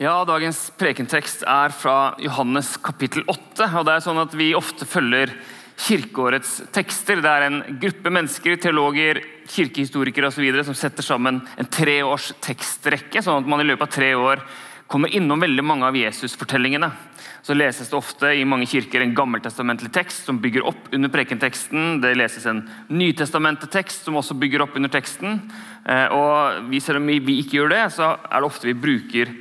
Ja, Dagens prekentekst er fra Johannes kapittel 8. og det er sånn at Vi ofte følger kirkeårets tekster. Det er en gruppe mennesker, teologer, kirkehistorikere videre, som setter sammen en treårs tekstrekke, sånn at man i løpet av tre år kommer innom veldig mange av Jesus-fortellingene. Så leses det ofte i mange kirker en gammeltestamentlig tekst som bygger opp under prekenteksten. Det leses en nytestamentetekst som også bygger opp under teksten. Eh, og Selv om vi ikke gjør det, så er det ofte vi bruker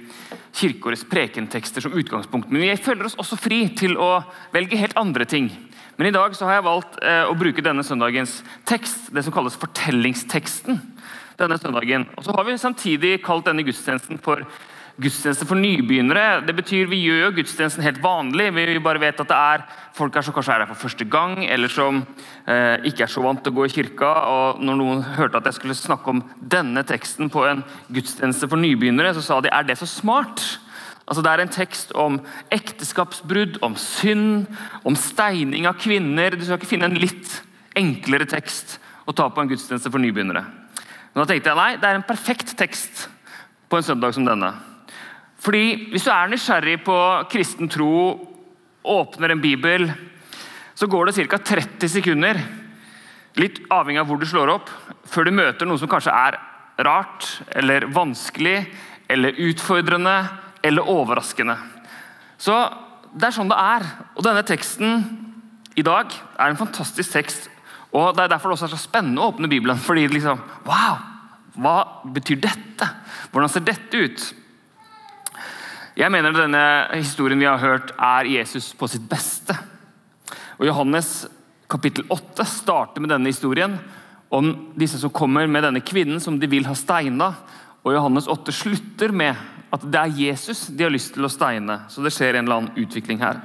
kirkeårets prekentekster som utgangspunkt. Men vi føler oss også fri til å velge helt andre ting. Men i dag så har jeg valgt eh, å bruke denne søndagens tekst, det som kalles fortellingsteksten. denne søndagen. Og så har vi samtidig kalt denne gudstjenesten for gudstjeneste for nybegynnere. Det betyr Vi gjør gudstjenesten helt vanlig. Vi bare vet at det er folk her som kanskje er her for første gang, eller som eh, ikke er så vant til å gå i kirka. og Når noen hørte at jeg skulle snakke om denne teksten på en gudstjeneste for nybegynnere, så sa de er det så smart? Altså Det er en tekst om ekteskapsbrudd, om synd, om steining av kvinner. Du skal ikke finne en litt enklere tekst å ta på en gudstjeneste for nybegynnere. Men da tenkte jeg nei, det er en perfekt tekst på en søndag som denne. Fordi Hvis du er nysgjerrig på kristen tro, åpner en bibel, så går det ca. 30 sekunder, litt avhengig av hvor du slår opp, før du møter noe som kanskje er rart, eller vanskelig, eller utfordrende eller overraskende. Så Det er sånn det er. Og denne teksten i dag er en fantastisk tekst. og Det er derfor det også er så spennende å åpne Bibelen. fordi liksom, wow, Hva betyr dette? Hvordan ser dette ut? Jeg mener denne historien vi har hørt, er Jesus på sitt beste. Og Johannes kapittel 8 starter med denne historien om disse som kommer med denne kvinnen som de vil ha steina. Og Johannes 8 slutter med at det er Jesus de har lyst til å steine. Så det skjer en eller annen utvikling her.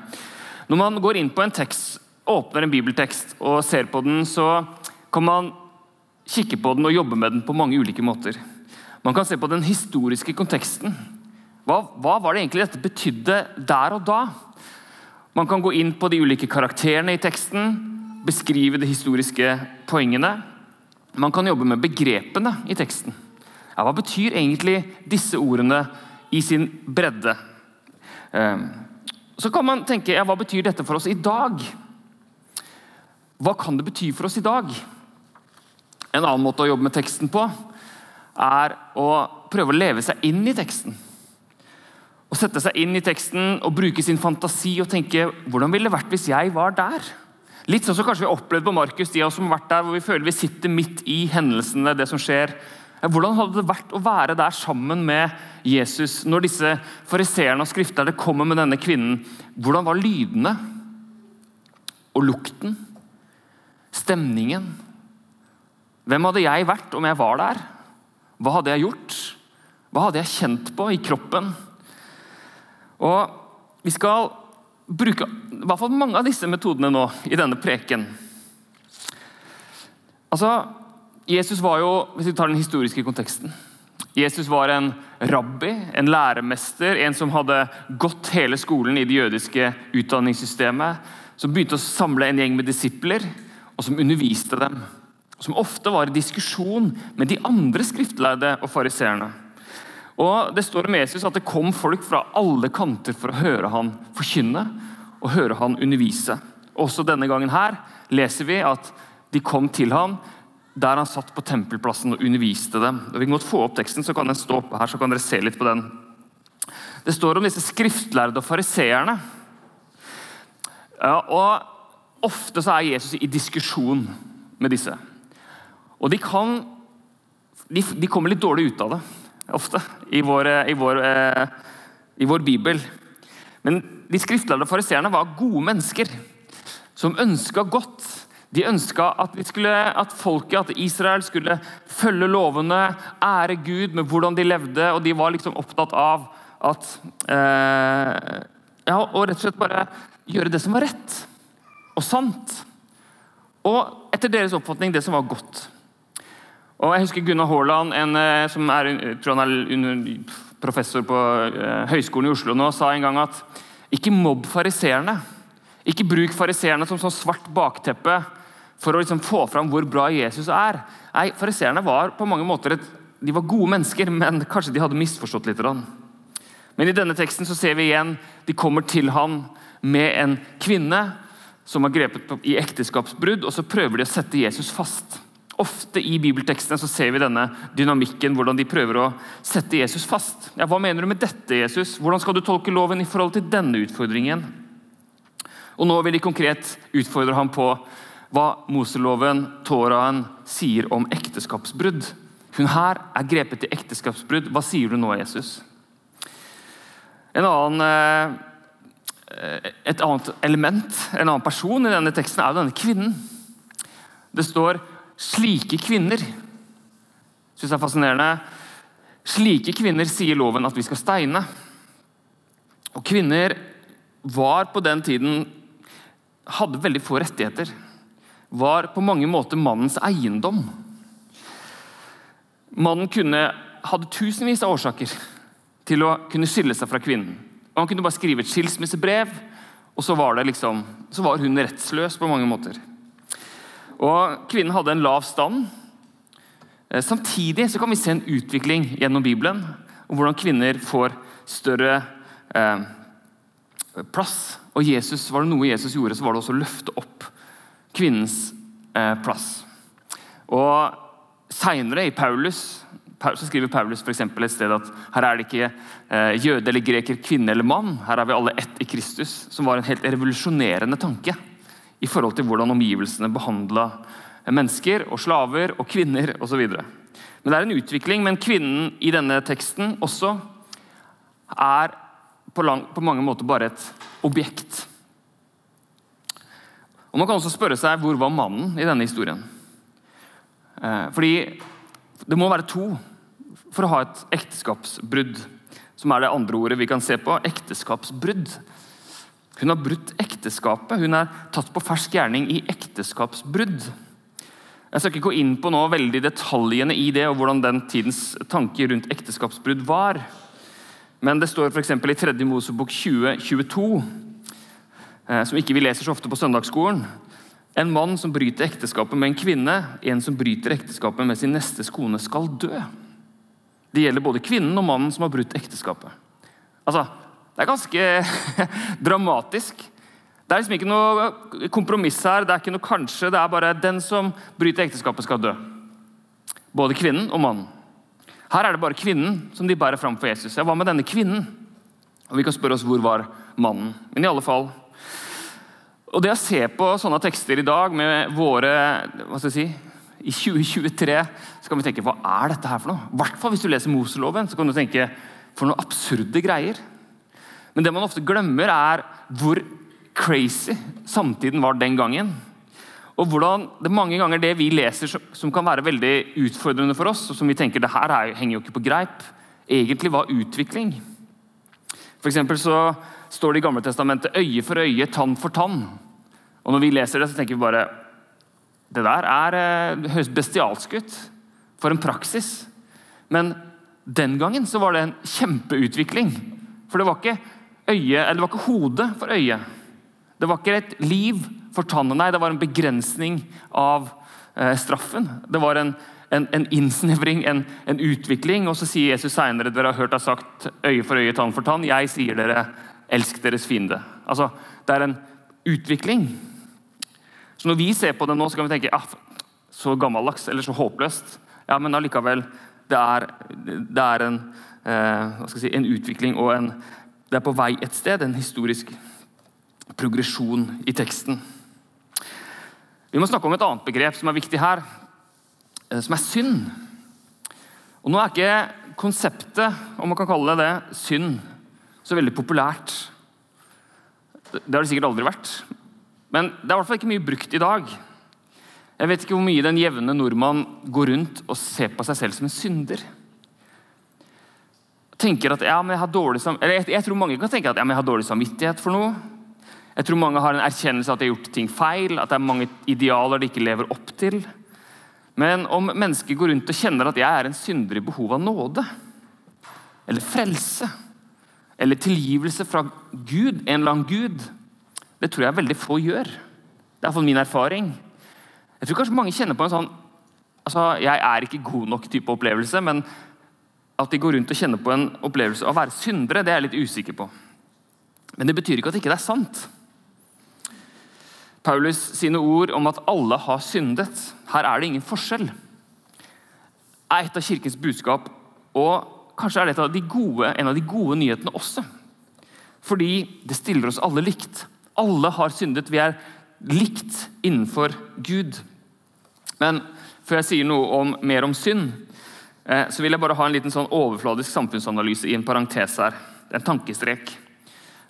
Når man går inn på en tekst, åpner en bibeltekst og ser på den, så kan man kikke på den og jobbe med den på mange ulike måter. Man kan se på den historiske konteksten. Hva, hva, var det egentlig dette betydde der og da? Man kan gå inn på de ulike karakterene i teksten, beskrive de historiske poengene. Man kan jobbe med begrepene i teksten. Ja, hva betyr egentlig disse ordene i sin bredde? Ehm, så kan man tenke ja, hva betyr dette for oss i dag? Hva kan det bety for oss i dag? En annen måte å jobbe med teksten på er å prøve å leve seg inn i teksten å sette seg inn i teksten og bruke sin fantasi og tenke hvordan ville det vært hvis jeg var der? Litt sånn som kanskje vi har opplevd på Markus, de av oss som har vært der hvor vi føler vi sitter midt i hendelsene. det som skjer. Hvordan hadde det vært å være der sammen med Jesus når disse fariseerne og skrifterne kommer med denne kvinnen? Hvordan var lydene? Og lukten? Stemningen? Hvem hadde jeg vært om jeg var der? Hva hadde jeg gjort? Hva hadde jeg kjent på i kroppen? Og Vi skal bruke i hvert fall mange av disse metodene nå i denne preken. Altså, Jesus var jo, Hvis vi tar den historiske konteksten Jesus var en rabbi, en læremester, en som hadde gått hele skolen i det jødiske utdanningssystemet. Som begynte å samle en gjeng med disipler, og som underviste dem. Som ofte var i diskusjon med de andre skriftlærde og fariseerne. Og Det står om Jesus at det kom folk fra alle kanter for å høre han forkynne og høre han undervise. Også denne gangen her leser vi at de kom til ham der han satt på tempelplassen og underviste dem. Vi kan godt få opp teksten, så kan den stå oppe her, så kan dere se litt på den. Det står om disse skriftlærde og fariseerne. Ja, og ofte så er Jesus i diskusjon med disse. Og de, kan, de, de kommer litt dårlig ut av det ofte i vår, eh, i vår, eh, i vår bibel. Men de skriftlærde fariseerne var gode mennesker som ønska godt. De ønska at, at, folket, at Israel skulle følge lovene, ære Gud med hvordan de levde, og de var liksom opptatt av at eh, ja, Og rett og slett bare gjøre det som var rett og sant. Og etter deres oppfatning det som var godt. Og jeg husker Gunnar Haaland, en, eh, som er, tror han er professor på uh, Høgskolen i Oslo nå, sa en gang at ikke mobb fariseerne. Ikke bruk fariseerne som sånn svart bakteppe for å liksom få fram hvor bra Jesus er. Nei, Fariseerne var på mange måter et, de var gode mennesker, men kanskje de hadde misforstått litt. Men i denne teksten så ser vi igjen de kommer til ham med en kvinne som har grepet i ekteskapsbrudd, og så prøver de å sette Jesus fast. Ofte i bibeltekstene så ser vi denne dynamikken, hvordan de prøver å sette Jesus fast. Ja, Hva mener du med dette, Jesus? Hvordan skal du tolke loven i forhold til denne utfordringen? Og Nå vil de konkret utfordre ham på hva Moseloven, Toraen, sier om ekteskapsbrudd. Hun her er grepet i ekteskapsbrudd. Hva sier du nå, Jesus? En annen, eh, et annet element, en annen person i denne teksten, er denne kvinnen. Det står 'slike kvinner'. Syns det er fascinerende. Slike kvinner sier loven at vi skal steine. Og Kvinner var på den tiden hadde veldig få rettigheter. Var på mange måter mannens eiendom. Mannen kunne, hadde tusenvis av årsaker til å kunne skille seg fra kvinnen. Og Han kunne bare skrive et skilsmissebrev, og så var, liksom, så var hun rettsløs på mange måter. Og Kvinnen hadde en lav stand. Eh, samtidig så kan vi se en utvikling gjennom Bibelen om hvordan kvinner får større eh, plass. Og Jesus, Var det noe Jesus gjorde, så var det også å løfte opp kvinnens eh, plass. Og Seinere, i Paulus, så skriver Paulus for et sted at her er det ikke eh, jøde eller greker, kvinne eller mann. Her er vi alle ett i Kristus, som var en helt revolusjonerende tanke i forhold til hvordan omgivelsene behandla mennesker og slaver og kvinner osv. Men det er en utvikling, men kvinnen i denne teksten også er på, lang, på mange måter bare et objekt. Og Man kan også spørre seg hvor var mannen i denne historien? Eh, fordi det må være to for å ha et ekteskapsbrudd, som er det andre ordet vi kan se på. Ekteskapsbrudd. Hun har brutt ekteskapet. Hun er tatt på fersk gjerning i ekteskapsbrudd. Jeg skal ikke gå inn på nå veldig detaljene i det og hvordan den tidens tanker rundt ekteskapsbrudd var. Men det står f.eks. i 3. Mosebok 2022, eh, som ikke vi leser så ofte på søndagsskolen. En mann som bryter ekteskapet med en kvinne, en som bryter ekteskapet med sin nestes kone, skal dø. Det gjelder både kvinnen og mannen som har brutt ekteskapet. Altså, Det er ganske dramatisk. Det er liksom ikke noe kompromiss her. Det er ikke noe kanskje. Det er bare den som bryter ekteskapet, skal dø. Både kvinnen og mannen. Her er det bare kvinnen som de bærer fram for Jesus. Ja, Hva med denne kvinnen? Og Vi kan spørre oss hvor var mannen. Men i alle fall Og Det å se på sånne tekster i dag med våre hva skal jeg si, i 2023 så kan vi tenke hva er dette her for noe? I hvert fall hvis du leser Moseloven, så kan du tenke for noen absurde greier. Men det man ofte glemmer, er hvor crazy samtiden var den gangen. Og hvordan det mange ganger det vi leser som kan være veldig utfordrende for oss, og som vi tenker det her henger jo ikke på greip, egentlig var utvikling. For så står det i Gamle Testamentet øye for øye, tann for tann. Og Når vi leser det, så tenker vi bare det der er eh, høres bestialsk ut. For en praksis. Men den gangen så var det en kjempeutvikling. For det var ikke øye, eller det var ikke hodet for øyet. Det var ikke et liv for tannen. nei, det var en begrensning av eh, straffen. Det var en, en, en innsnevring, en, en, utvikling. Og så sier Jesus seinere dere har hørt har sagt øye for øye, tann for tann. Jeg sier dere elsk deres fiende. Altså, det er en utvikling. Så Når vi ser på det nå, så kan vi tenke ah, så gammeldags eller så håpløst. Ja, Men allikevel, det er, det er en, eh, si, en, utvikling og en, det er på vei et sted. En historisk progresjon i teksten. Vi må snakke om et annet begrep som er viktig her, eh, som er synd. Og Nå er ikke konseptet, om man kan kalle det det, synd, så veldig populært. Det har det sikkert aldri vært. Men det er i hvert fall ikke mye brukt i dag. Jeg vet ikke hvor mye den jevne nordmann går rundt og ser på seg selv som en synder. Tenker at ja, men jeg har dårlig eller jeg, jeg tror mange kan tenke at ja, men jeg har dårlig samvittighet for noe. Jeg tror mange har en erkjennelse av at de har gjort ting feil, at det er mange idealer de ikke lever opp til. Men om mennesker går rundt og kjenner at jeg er en synder i behov av nåde, eller frelse, eller tilgivelse fra Gud, en eller annen Gud, det tror jeg veldig få gjør. Det er iallfall min erfaring. Jeg tror kanskje mange kjenner på en sånn altså, Jeg er ikke god nok type opplevelse, men at de går rundt og kjenner på en opplevelse av å være syndere, det er jeg litt usikker på. Men det betyr ikke at det ikke er sant. Paulus sine ord om at alle har syndet, her er det ingen forskjell, er et av kirkens budskap. Og kanskje er det de en av de gode nyhetene også. Fordi det stiller oss alle likt. Alle har syndet. Vi er likt innenfor Gud. Men før jeg sier noe om, mer om synd, så vil jeg bare ha en liten sånn overfladisk samfunnsanalyse i en parentes her. En tankestrek.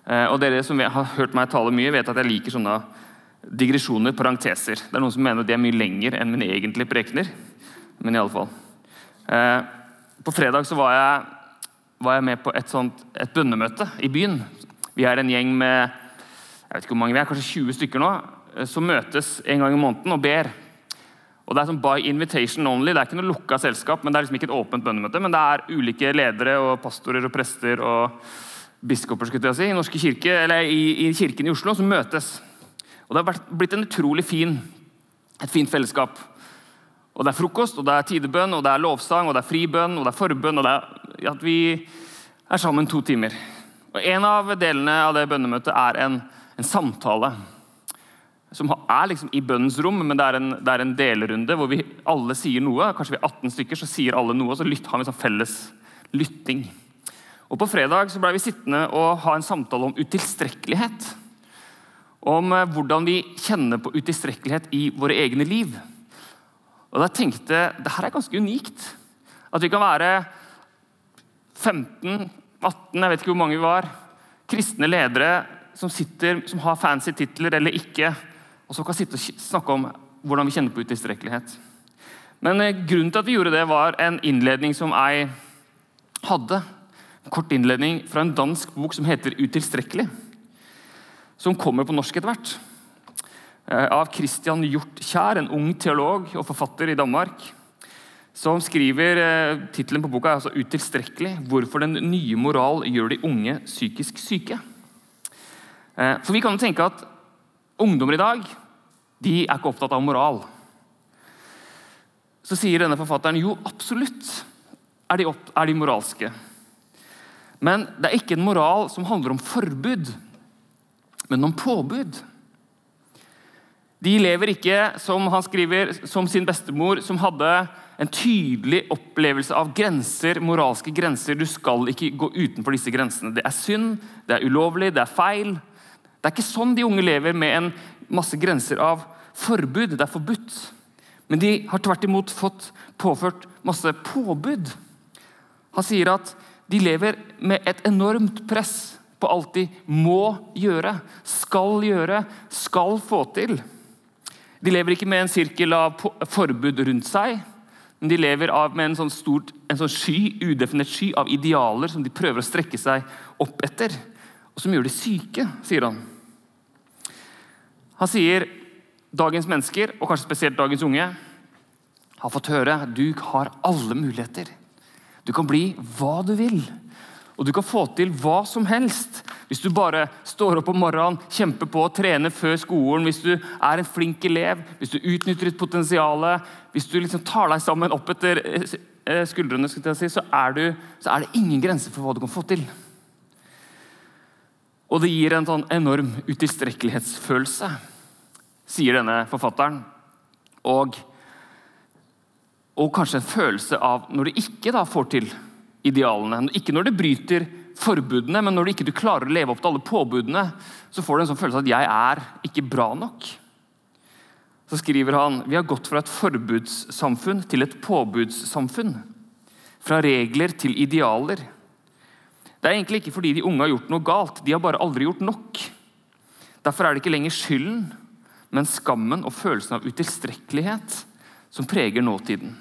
Eh, og Dere som har hørt meg tale mye, vet at jeg liker sånne digresjoner, parenteser. Det er Noen som mener de er mye lenger enn mine egentlige prekener. Men i alle fall. Eh, på fredag så var jeg, var jeg med på et, sånt, et bønnemøte i byen. Vi er en gjeng med jeg vet ikke hvor mange vi er, kanskje 20 stykker nå, eh, som møtes en gang i måneden og ber. Og Det er sånn by invitation only. Det er ikke noe lukka selskap, men det er liksom ikke et åpent bønnemøte. Men det er ulike ledere og pastorer og prester og biskoper skulle jeg si, i Norske kirke, eller i, i kirken i Oslo som møtes. Og Det har blitt en utrolig fin, et fint fellesskap. Og Det er frokost, og det er tidebønn, og det er lovsang, og det er fribønn og det er forbønn. og det er at Vi er sammen to timer. Og En av delene av det bønnemøtet er en, en samtale. Som er liksom i bønnens rom, men det er, en, det er en delrunde hvor vi alle sier noe. Kanskje vi er 18 stykker, så sier alle noe, og så har vi sånn felles lytting. Og På fredag så ble vi sittende og ha en samtale om utilstrekkelighet om eh, hvordan vi kjenner på utilstrekkelighet i våre egne liv. Og da tenkte jeg her er ganske unikt. At vi kan være 15, 18, jeg vet ikke hvor mange vi var, kristne ledere som sitter, som har fancy titler eller ikke, og så kan sitte og snakke om hvordan vi kjenner på utilstrekkelighet. Men eh, grunnen til at vi gjorde det, var en innledning som jeg hadde. En kort innledning fra en dansk bok som heter 'Utilstrekkelig' som kommer på norsk etter hvert. Eh, av Christian Hjortkjær, en ung teolog og forfatter i Danmark. Som skriver eh, Tittelen på boka er altså 'Utilstrekkelig hvorfor den nye moral gjør de unge psykisk syke'. For Vi kan jo tenke at ungdommer i dag de er ikke opptatt av moral. Så sier denne forfatteren jo, absolutt er de, opp, er de moralske. Men det er ikke en moral som handler om forbud men om påbud. De lever ikke, som han skriver, som sin bestemor, som hadde en tydelig opplevelse av grenser, moralske grenser. Du skal ikke gå utenfor disse grensene. Det er synd, det er ulovlig, det er feil. Det er ikke sånn de unge lever, med en masse grenser av forbud. Det er forbudt. Men de har tvert imot fått påført masse påbud. Han sier at de lever med et enormt press på alt de må gjøre, skal gjøre, skal få til. De lever ikke med en sirkel av forbud rundt seg, men de lever med en sånn, stort, en sånn sky, udefinert sky av idealer som de prøver å strekke seg opp etter, og som gjør de syke, sier han. Han sier dagens mennesker, og kanskje spesielt dagens unge, har fått høre du har alle muligheter. Du kan bli hva du vil. Og du kan få til hva som helst hvis du bare står opp om morgenen, kjemper på å trene før skolen, hvis du er en flink elev, hvis du utnytter ditt potensial, hvis du liksom tar deg sammen opp etter eh, eh, skuldrene, si, så, er du, så er det ingen grenser for hva du kan få til. Og det gir en sånn enorm utilstrekkelighetsfølelse, sier denne forfatteren. Og, og kanskje en følelse av når du ikke får til idealene. Ikke når du bryter forbudene, men når du ikke klarer å leve opp til alle påbudene, så får du en sånn følelse av at 'jeg er ikke bra nok'. Så skriver han vi har gått fra et forbudssamfunn til et påbudssamfunn. Fra regler til idealer. Det er egentlig ikke fordi de unge har gjort noe galt, de har bare aldri gjort nok. Derfor er det ikke lenger skylden, men skammen og følelsen av utilstrekkelighet som preger nåtiden.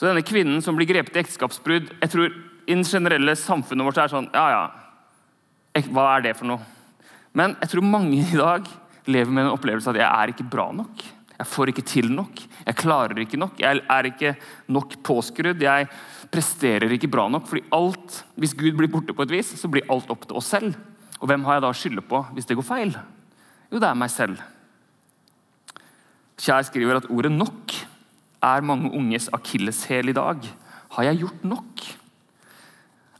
Så denne kvinnen som blir grepet i ekteskapsbrudd jeg tror I det generelle samfunnet vårt er sånn Ja, ja, hva er det for noe? Men jeg tror mange i dag lever med en opplevelse at jeg er ikke bra nok. Jeg får ikke til nok. Jeg klarer ikke nok. Jeg er ikke nok påskrudd. Jeg presterer ikke bra nok. fordi alt, Hvis Gud blir borte på et vis, så blir alt opp til oss selv. Og hvem har jeg da å skylde på hvis det går feil? Jo, det er meg selv. Kjær skriver at ordet 'nok' er mange unges akilleshæl i dag. Har jeg gjort nok?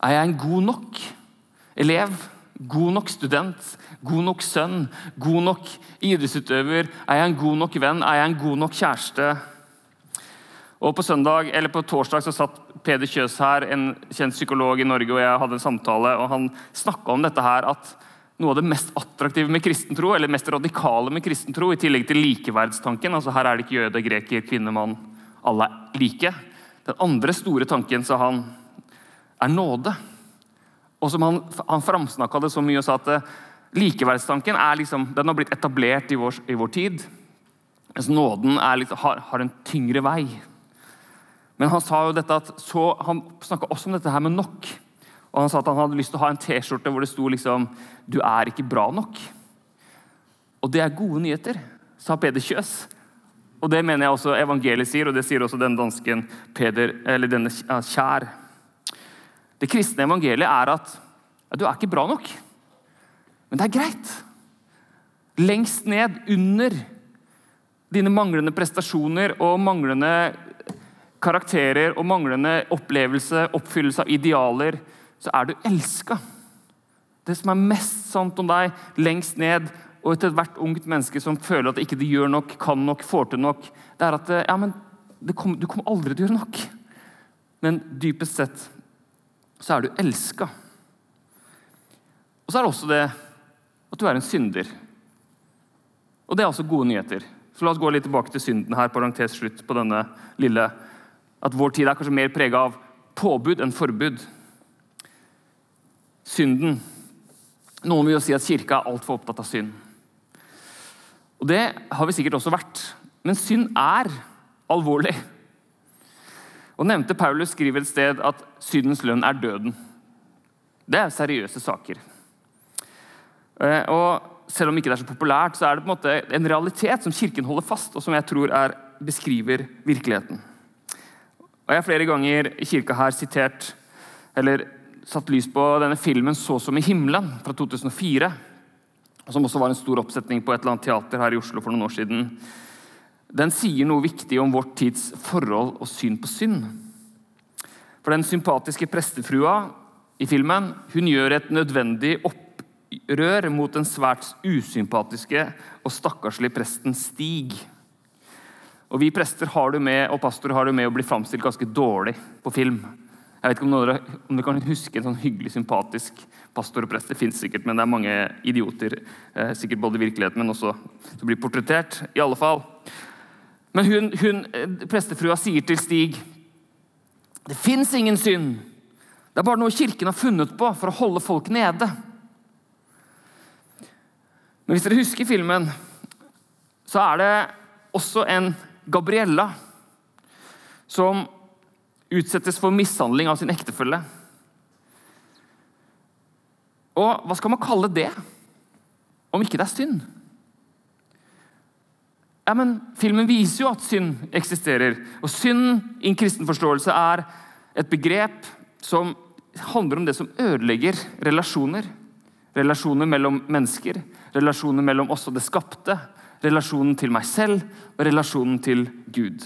Er jeg en god nok elev? God nok student? God nok sønn? God nok idrettsutøver? Er jeg en god nok venn? Er jeg en god nok kjæreste? Og På søndag, eller på torsdag så satt Peder Kjøs her, en kjent psykolog i Norge, og jeg hadde en samtale. og Han snakka om dette her, at noe av det mest attraktive med kristen tro, eller mest radikale med kristen tro, i tillegg til likeverdstanken altså Her er det ikke jøde, greker, kvinne, mann. Alle er like. Den andre store tanken, sa han, er nåde. Og som Han, han framsnakka det så mye og sa at eh, likeverdstanken er liksom, den har blitt etablert i vår, i vår tid. Mens nåden liksom, har, har en tyngre vei. Men han sa jo dette at så, han snakka også om dette her med nok. Og Han sa at han hadde lyst til å ha en T-skjorte hvor det sto liksom 'Du er ikke bra nok'. Og det er gode nyheter, sa Peder Kjøs. Og det mener jeg også evangeliet sier, og det sier også den dansken Peder, eller denne Kjær. Det kristne evangeliet er at ja, du er ikke bra nok, men det er greit. Lengst ned under dine manglende prestasjoner og manglende karakterer og manglende opplevelse, oppfyllelse av idealer, så er du elska. Det som er mest sant om deg, lengst ned, og til hvert ungt menneske som føler at ikke de gjør nok, kan nok, får til nok, det er at ja, men kom, du kommer aldri til å gjøre nok. Men dypest sett så er du elska. Og så er det også det at du er en synder. Og det er også gode nyheter. Så La oss gå litt tilbake til synden her, parentes slutt på denne lille at vår tid er kanskje mer prega av påbud enn forbud. Synden. Noen vil jo si at kirka er altfor opptatt av synd. Og Det har vi sikkert også vært. Men synd er alvorlig. Og nevnte Paulus skriver et sted at syndens lønn er døden. Det er seriøse saker. Eh, og Selv om ikke det er så populært, så er det på en måte en realitet som Kirken holder fast, og som jeg tror er, beskriver virkeligheten. Og Jeg har flere ganger i kirka her sitert eller satt lys på denne filmen 'Så som i himmelen' fra 2004. Som også var en stor oppsetning på et eller annet teater her i Oslo for noen år siden. Den sier noe viktig om vårt tids forhold og syn på synd. For den sympatiske prestefrua i filmen hun gjør et nødvendig opprør mot den svært usympatiske og stakkarslige presten Stig. Og Vi prester har du med, og pastorer har du med å bli framstilt ganske dårlig på film. Jeg vet ikke om dere, om dere kan huske en sånn hyggelig, sympatisk pastor og prest. Det fins sikkert, men det er mange idioter eh, sikkert både i virkeligheten, men også som blir portrettert. i alle fall. Men hun, hun eh, prestefrua sier til Stig det fins ingen synd. Det er bare noe Kirken har funnet på for å holde folk nede. Men hvis dere husker filmen, så er det også en Gabriella, som utsettes for mishandling av sin ektefelle. Og hva skal man kalle det, om ikke det er synd? Ja, men Filmen viser jo at synd eksisterer. Og synd i en kristen forståelse er et begrep som handler om det som ødelegger relasjoner. Relasjoner mellom mennesker, relasjoner mellom oss og det skapte, relasjonen til meg selv og relasjonen til Gud.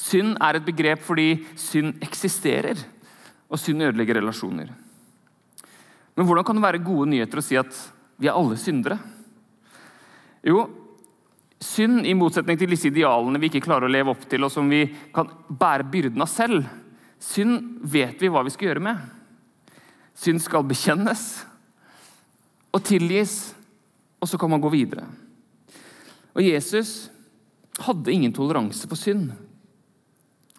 Synd er et begrep fordi synd eksisterer, og synd ødelegger relasjoner. Men hvordan kan det være gode nyheter å si at vi er alle syndere? Jo, synd, i motsetning til disse idealene vi ikke klarer å leve opp til, og som vi kan bære byrden av selv, synd vet vi hva vi skal gjøre med. Synd skal bekjennes og tilgis og så kan man gå videre. Og Jesus hadde ingen toleranse for synd.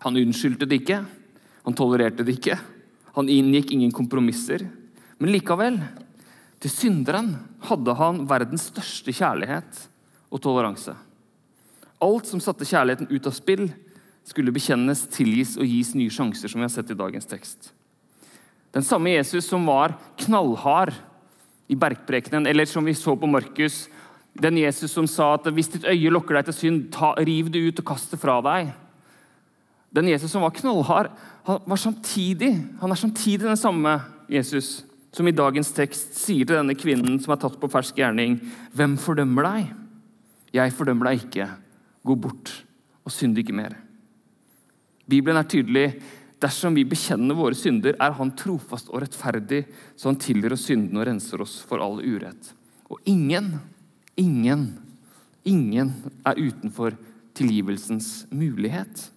Han unnskyldte det ikke, han tolererte det ikke. Han inngikk ingen kompromisser. Men likevel, til synderen hadde han verdens største kjærlighet og toleranse. Alt som satte kjærligheten ut av spill, skulle bekjennes, tilgis og gis nye sjanser, som vi har sett i dagens tekst. Den samme Jesus som var knallhard i bergprekenen, eller som vi så på Markus, den Jesus som sa at hvis ditt øye lokker deg til synd, ta, riv det ut og kast det fra deg. Den Jesus som var knallhard, han, var samtidig, han er samtidig den samme Jesus som i dagens tekst sier til denne kvinnen som er tatt på fersk gjerning, 'Hvem fordømmer deg?' 'Jeg fordømmer deg ikke. Gå bort og synd ikke mer.' Bibelen er tydelig. Dersom vi bekjenner våre synder, er Han trofast og rettferdig, så Han tilgir oss syndene og renser oss for all urett. Og ingen, ingen, ingen er utenfor tilgivelsens mulighet.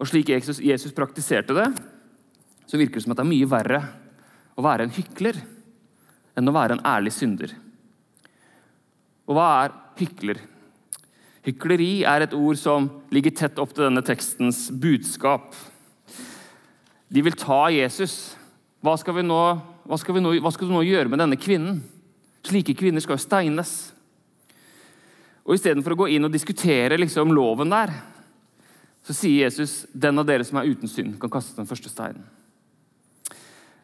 Og Slik Jesus, praktiserte det, så virker det som at det er mye verre å være en hykler enn å være en ærlig synder. Og hva er hykler? Hykleri er et ord som ligger tett opp til denne tekstens budskap. De vil ta Jesus. Hva skal, nå, hva skal, nå, hva skal du nå gjøre med denne kvinnen? Slike kvinner skal jo steines. Og Istedenfor å gå inn og diskutere liksom, loven der, så sier Jesus den av dere som er uten synd, kan kaste den første steinen.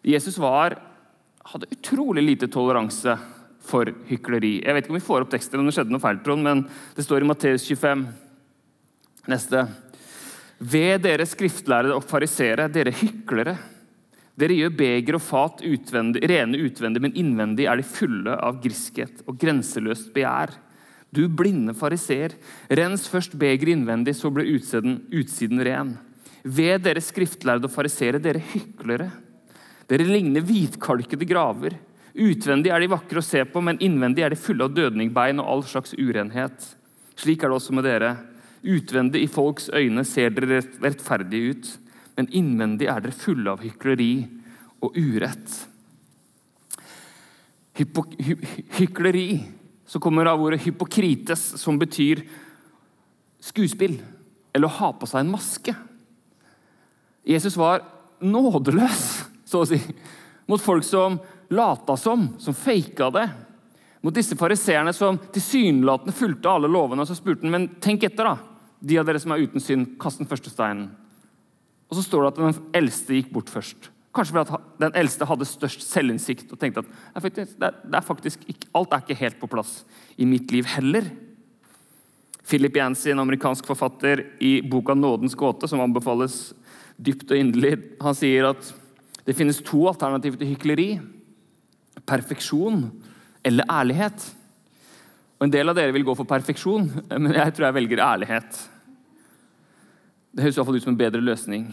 Jesus var, hadde utrolig lite toleranse for hykleri. Jeg vet ikke om vi får opp teksten, om det skjedde noe feil, Trond, men det står i Matteus 25. Neste. Ved dere skriftlærere og farisere, dere hyklere. Dere gjør beger og fat utvendig, rene utvendig, men innvendig er de fulle av griskhet og grenseløst begjær. Du blinde fariseer, rens først begeret innvendig, så blir utsiden, utsiden ren. Ved dere skriftlærde og farisere, dere hyklere. Dere ligner hvitkalkede graver. Utvendig er de vakre å se på, men innvendig er de fulle av dødningbein og all slags urenhet. Slik er det også med dere. Utvendig i folks øyne ser dere rettferdige ut, men innvendig er dere fulle av hykleri og urett. Hypo, hy, hykleri, som kommer av ordet hypokrites, som betyr skuespill, eller å ha på seg en maske. Jesus var nådeløs, så å si, mot folk som lata som, som faka det. Mot disse fariseerne som tilsynelatende fulgte alle lovene. Og så spurte han men tenk etter, da. De av dere som er uten synd, kast den første steinen. Og så står det at den eldste gikk bort først. Kanskje fordi den eldste hadde størst selvinnsikt og tenkte at det er faktisk ikke, alt er ikke helt på plass i mitt liv heller. Philip Yancey, en amerikansk forfatter, i boka 'Nådens gåte', som anbefales dypt og inderlig, han sier at det finnes to alternativer til hykleri perfeksjon eller ærlighet. Og En del av dere vil gå for perfeksjon, men jeg tror jeg velger ærlighet. Det høres i hvert fall ut som en bedre løsning.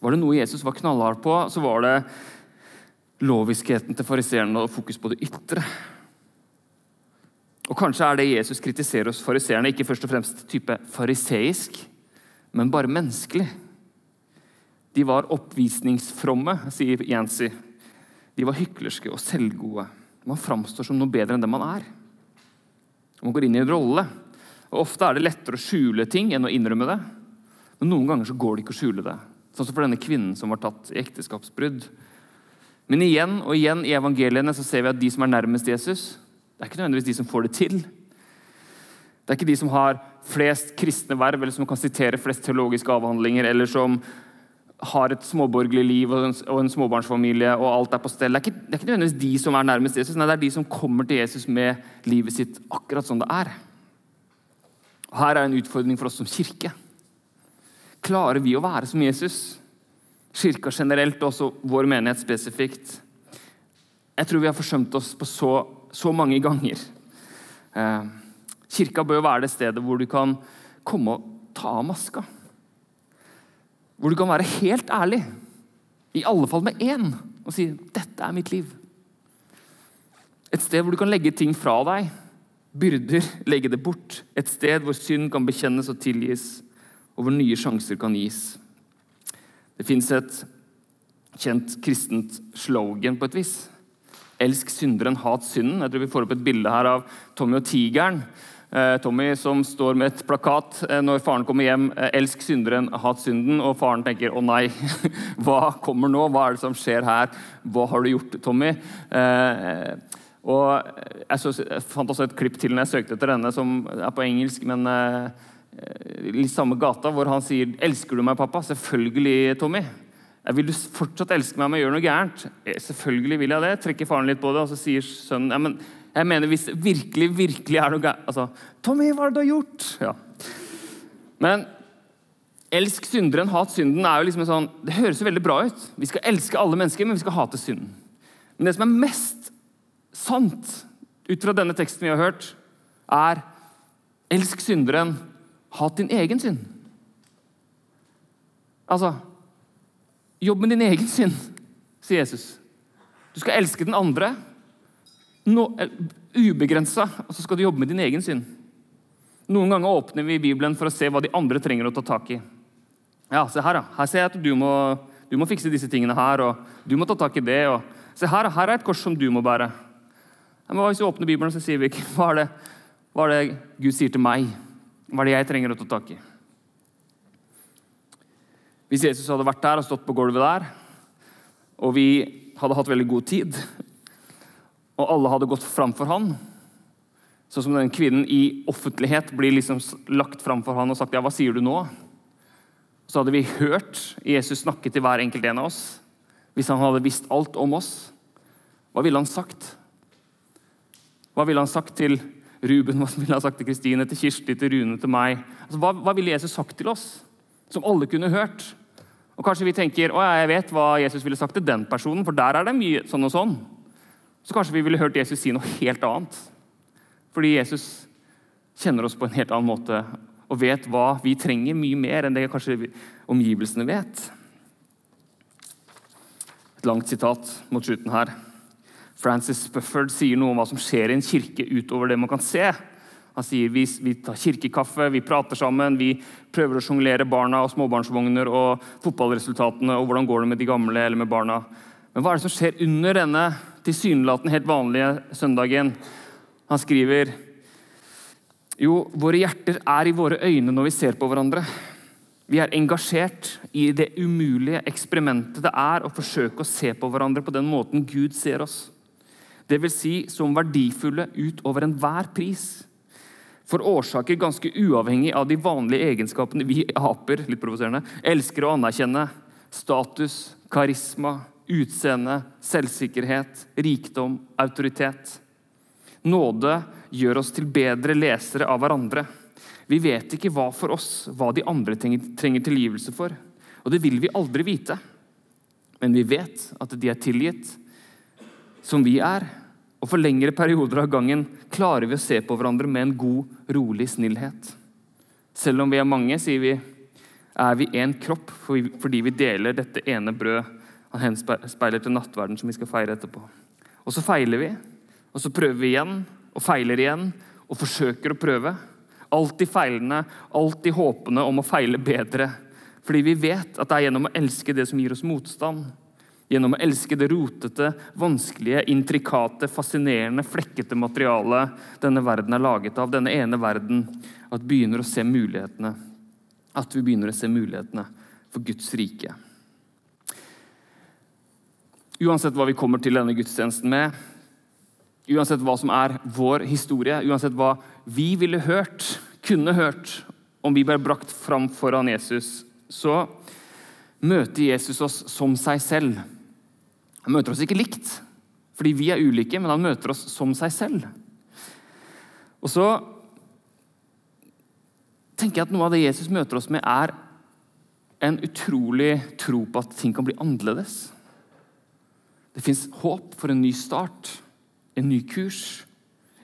Var det noe Jesus var knallhard på, så var det loviskheten til fariseerne og fokus på det ytre. Og Kanskje er det Jesus kritiserer hos fariseerne, ikke først og fremst type fariseisk, men bare menneskelig. De var oppvisningsfromme, sier Yancy. De var hyklerske og selvgode. Man framstår som noe bedre enn det man er. Man går inn i en rolle. Og Ofte er det lettere å skjule ting enn å innrømme det. Men noen ganger så går det ikke å skjule det. Sånn som for denne kvinnen som var tatt i ekteskapsbrudd. Men igjen og igjen i evangeliene så ser vi at de som er nærmest Jesus, det er ikke nødvendigvis de som får det til. Det er ikke de som har flest kristne verv, eller som kan sitere flest teologiske avhandlinger, eller som har et småborgerlig liv og en, og en, småbarnsfamilie og alt er på stell. Det er, ikke, det er ikke nødvendigvis de som er nærmest Jesus, nei, det er de som kommer til Jesus med livet sitt akkurat som det er. Og Her er en utfordring for oss som kirke. Klarer vi å være som Jesus? Kirka generelt og også vår menighet spesifikt. Jeg tror vi har forsømt oss på så, så mange ganger. Eh, kirka bør være det stedet hvor du kan komme og ta av maska. Hvor du kan være helt ærlig, i alle fall med én, og si 'Dette er mitt liv'. Et sted hvor du kan legge ting fra deg, byrder, legge det bort. Et sted hvor synd kan bekjennes og tilgis, og hvor nye sjanser kan gis. Det fins et kjent kristent slogan på et vis. Elsk synderen, hat synden. Jeg tror vi får opp et bilde her av Tommy og tigeren. Eh, Tommy som står med et plakat eh, når faren kommer hjem. Eh, 'Elsk synderen, hat synden.' Og faren tenker 'Å nei, hva kommer nå? Hva er det som skjer her? Hva har du gjort, Tommy?' Og jeg, fant også et klipp til når jeg søkte etter denne, som er på engelsk, men litt samme gata, hvor han sier 'Elsker du meg, pappa?' 'Selvfølgelig, Tommy'. Vil du fortsatt elske meg om jeg gjør noe gærent? Selvfølgelig vil jeg det. Trekker faren litt på det, og så sier sønnen ja, men jeg mener, Hvis det virkelig, virkelig er noe galt altså, 'Tommy, hva er det du har gjort?' Ja. Men 'elsk synderen, hat synden' er jo liksom sånn, det høres jo veldig bra ut. Vi skal elske alle mennesker, men vi skal hate synden. Men det som er mest sant ut fra denne teksten vi har hørt, er 'elsk synderen, hat din egen synd'. Altså Jobb med din egen synd, sier Jesus. Du skal elske den andre no, ubegrensa, og så skal du jobbe med din egen synd. Noen ganger åpner vi Bibelen for å se hva de andre trenger å ta tak i. Ja, se her, da. Her ser jeg at du må, du må fikse disse tingene her, og du må ta tak i det. og Se her, her er et kors som du må bære. Men hvis vi åpner Bibelen, så sier vi ikke hva er, det, hva er det Gud sier til meg? Hva er det jeg trenger å ta tak i? Hvis Jesus hadde vært der og stått på gulvet der, og vi hadde hatt veldig god tid, og alle hadde gått framfor han, sånn som den kvinnen i offentlighet blir liksom lagt framfor han og sagt ja, hva sier du nå? Så hadde vi hørt Jesus snakke til hver enkelt en av oss. Hvis han hadde visst alt om oss, hva ville han sagt? Hva ville han sagt til Ruben, hva ville han sagt til Kristine, til Kirsti, til Rune, til meg? Altså, hva, hva ville Jesus sagt til oss? som alle kunne hørt. Og Kanskje vi tenker å jeg vet hva Jesus ville sagt til den personen, for der er det mye sånn og sånn. Så kanskje vi ville hørt Jesus si noe helt annet. Fordi Jesus kjenner oss på en helt annen måte og vet hva vi trenger mye mer enn det kanskje omgivelsene vet. Et langt sitat mot slutten her. Francis Bufford sier noe om hva som skjer i en kirke utover det man kan se. Han sier vi, vi tar kirkekaffe, vi prater sammen, vi prøver å sjonglere barna og småbarnsvogner og fotballresultatene og hvordan går det med de gamle eller med barna. Men hva er det som skjer under denne tilsynelatende helt vanlige søndagen? Han skriver jo, våre hjerter er i våre øyne når vi ser på hverandre. Vi er engasjert i det umulige eksperimentet det er å forsøke å se på hverandre på den måten Gud ser oss. Det vil si som verdifulle utover enhver pris for årsaker ganske uavhengig av de vanlige egenskapene vi aper litt provoserende, elsker å anerkjenne. Status, karisma, utseende, selvsikkerhet, rikdom, autoritet. Nåde gjør oss til bedre lesere av hverandre. Vi vet ikke hva for oss, hva de andre trenger tilgivelse for. Og det vil vi aldri vite. Men vi vet at de er tilgitt, som vi er, og for lengre perioder av gangen klarer vi å se på hverandre med en god, rolig snillhet. Selv om vi er mange, sier vi, er vi én kropp fordi vi deler dette ene brød. Han henspeiler til nattverden som vi skal feire etterpå. Og så feiler vi, og så prøver vi igjen, og feiler igjen, og forsøker å prøve. Alltid feilende, alltid håpende om å feile bedre. Fordi vi vet at det er gjennom å elske det som gir oss motstand, Gjennom å elske det rotete, vanskelige, intrikate, fascinerende, flekkete materialet denne verden er laget av, denne ene verden, at, vi begynner å se mulighetene, at vi begynner å se mulighetene for Guds rike. Uansett hva vi kommer til denne gudstjenesten med, uansett hva som er vår historie, uansett hva vi ville hørt, kunne hørt, om vi ble brakt fram foran Jesus, så møter Jesus oss som seg selv. Han møter oss ikke likt, fordi vi er ulike, men han møter oss som seg selv. Og så tenker jeg at Noe av det Jesus møter oss med, er en utrolig tro på at ting kan bli annerledes. Det fins håp for en ny start, en ny kurs,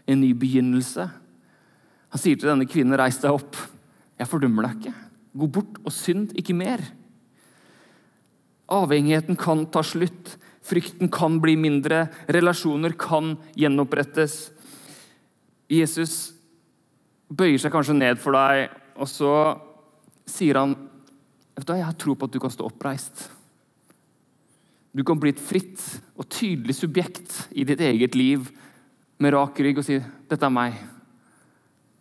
en ny begynnelse. Han sier til denne kvinnen, 'Reis deg opp. Jeg fordømmer deg ikke. Gå bort og synd ikke mer.' Avhengigheten kan ta slutt. Frykten kan bli mindre, relasjoner kan gjenopprettes. Jesus bøyer seg kanskje ned for deg, og så sier han 'Jeg har tro på at du kan stå oppreist'. Du kan bli et fritt og tydelig subjekt i ditt eget liv med rak rygg og si 'Dette er meg.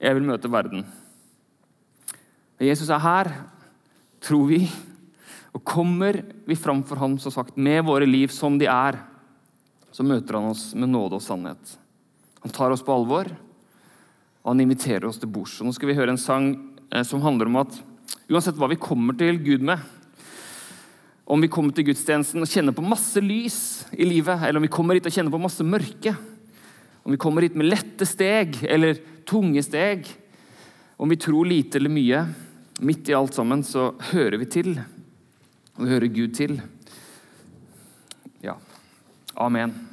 Jeg vil møte verden'. Jesus er her, tror vi. Og kommer vi framfor ham som sagt, med våre liv som de er, så møter han oss med nåde og sannhet. Han tar oss på alvor, og han inviterer oss til bords. Nå skal vi høre en sang eh, som handler om at uansett hva vi kommer til Gud med, om vi kommer til gudstjenesten og kjenner på masse lys i livet, eller om vi kommer hit og kjenner på masse mørke, om vi kommer hit med lette steg eller tunge steg, om vi tror lite eller mye, midt i alt sammen så hører vi til og hører Gud til. Ja. Amen.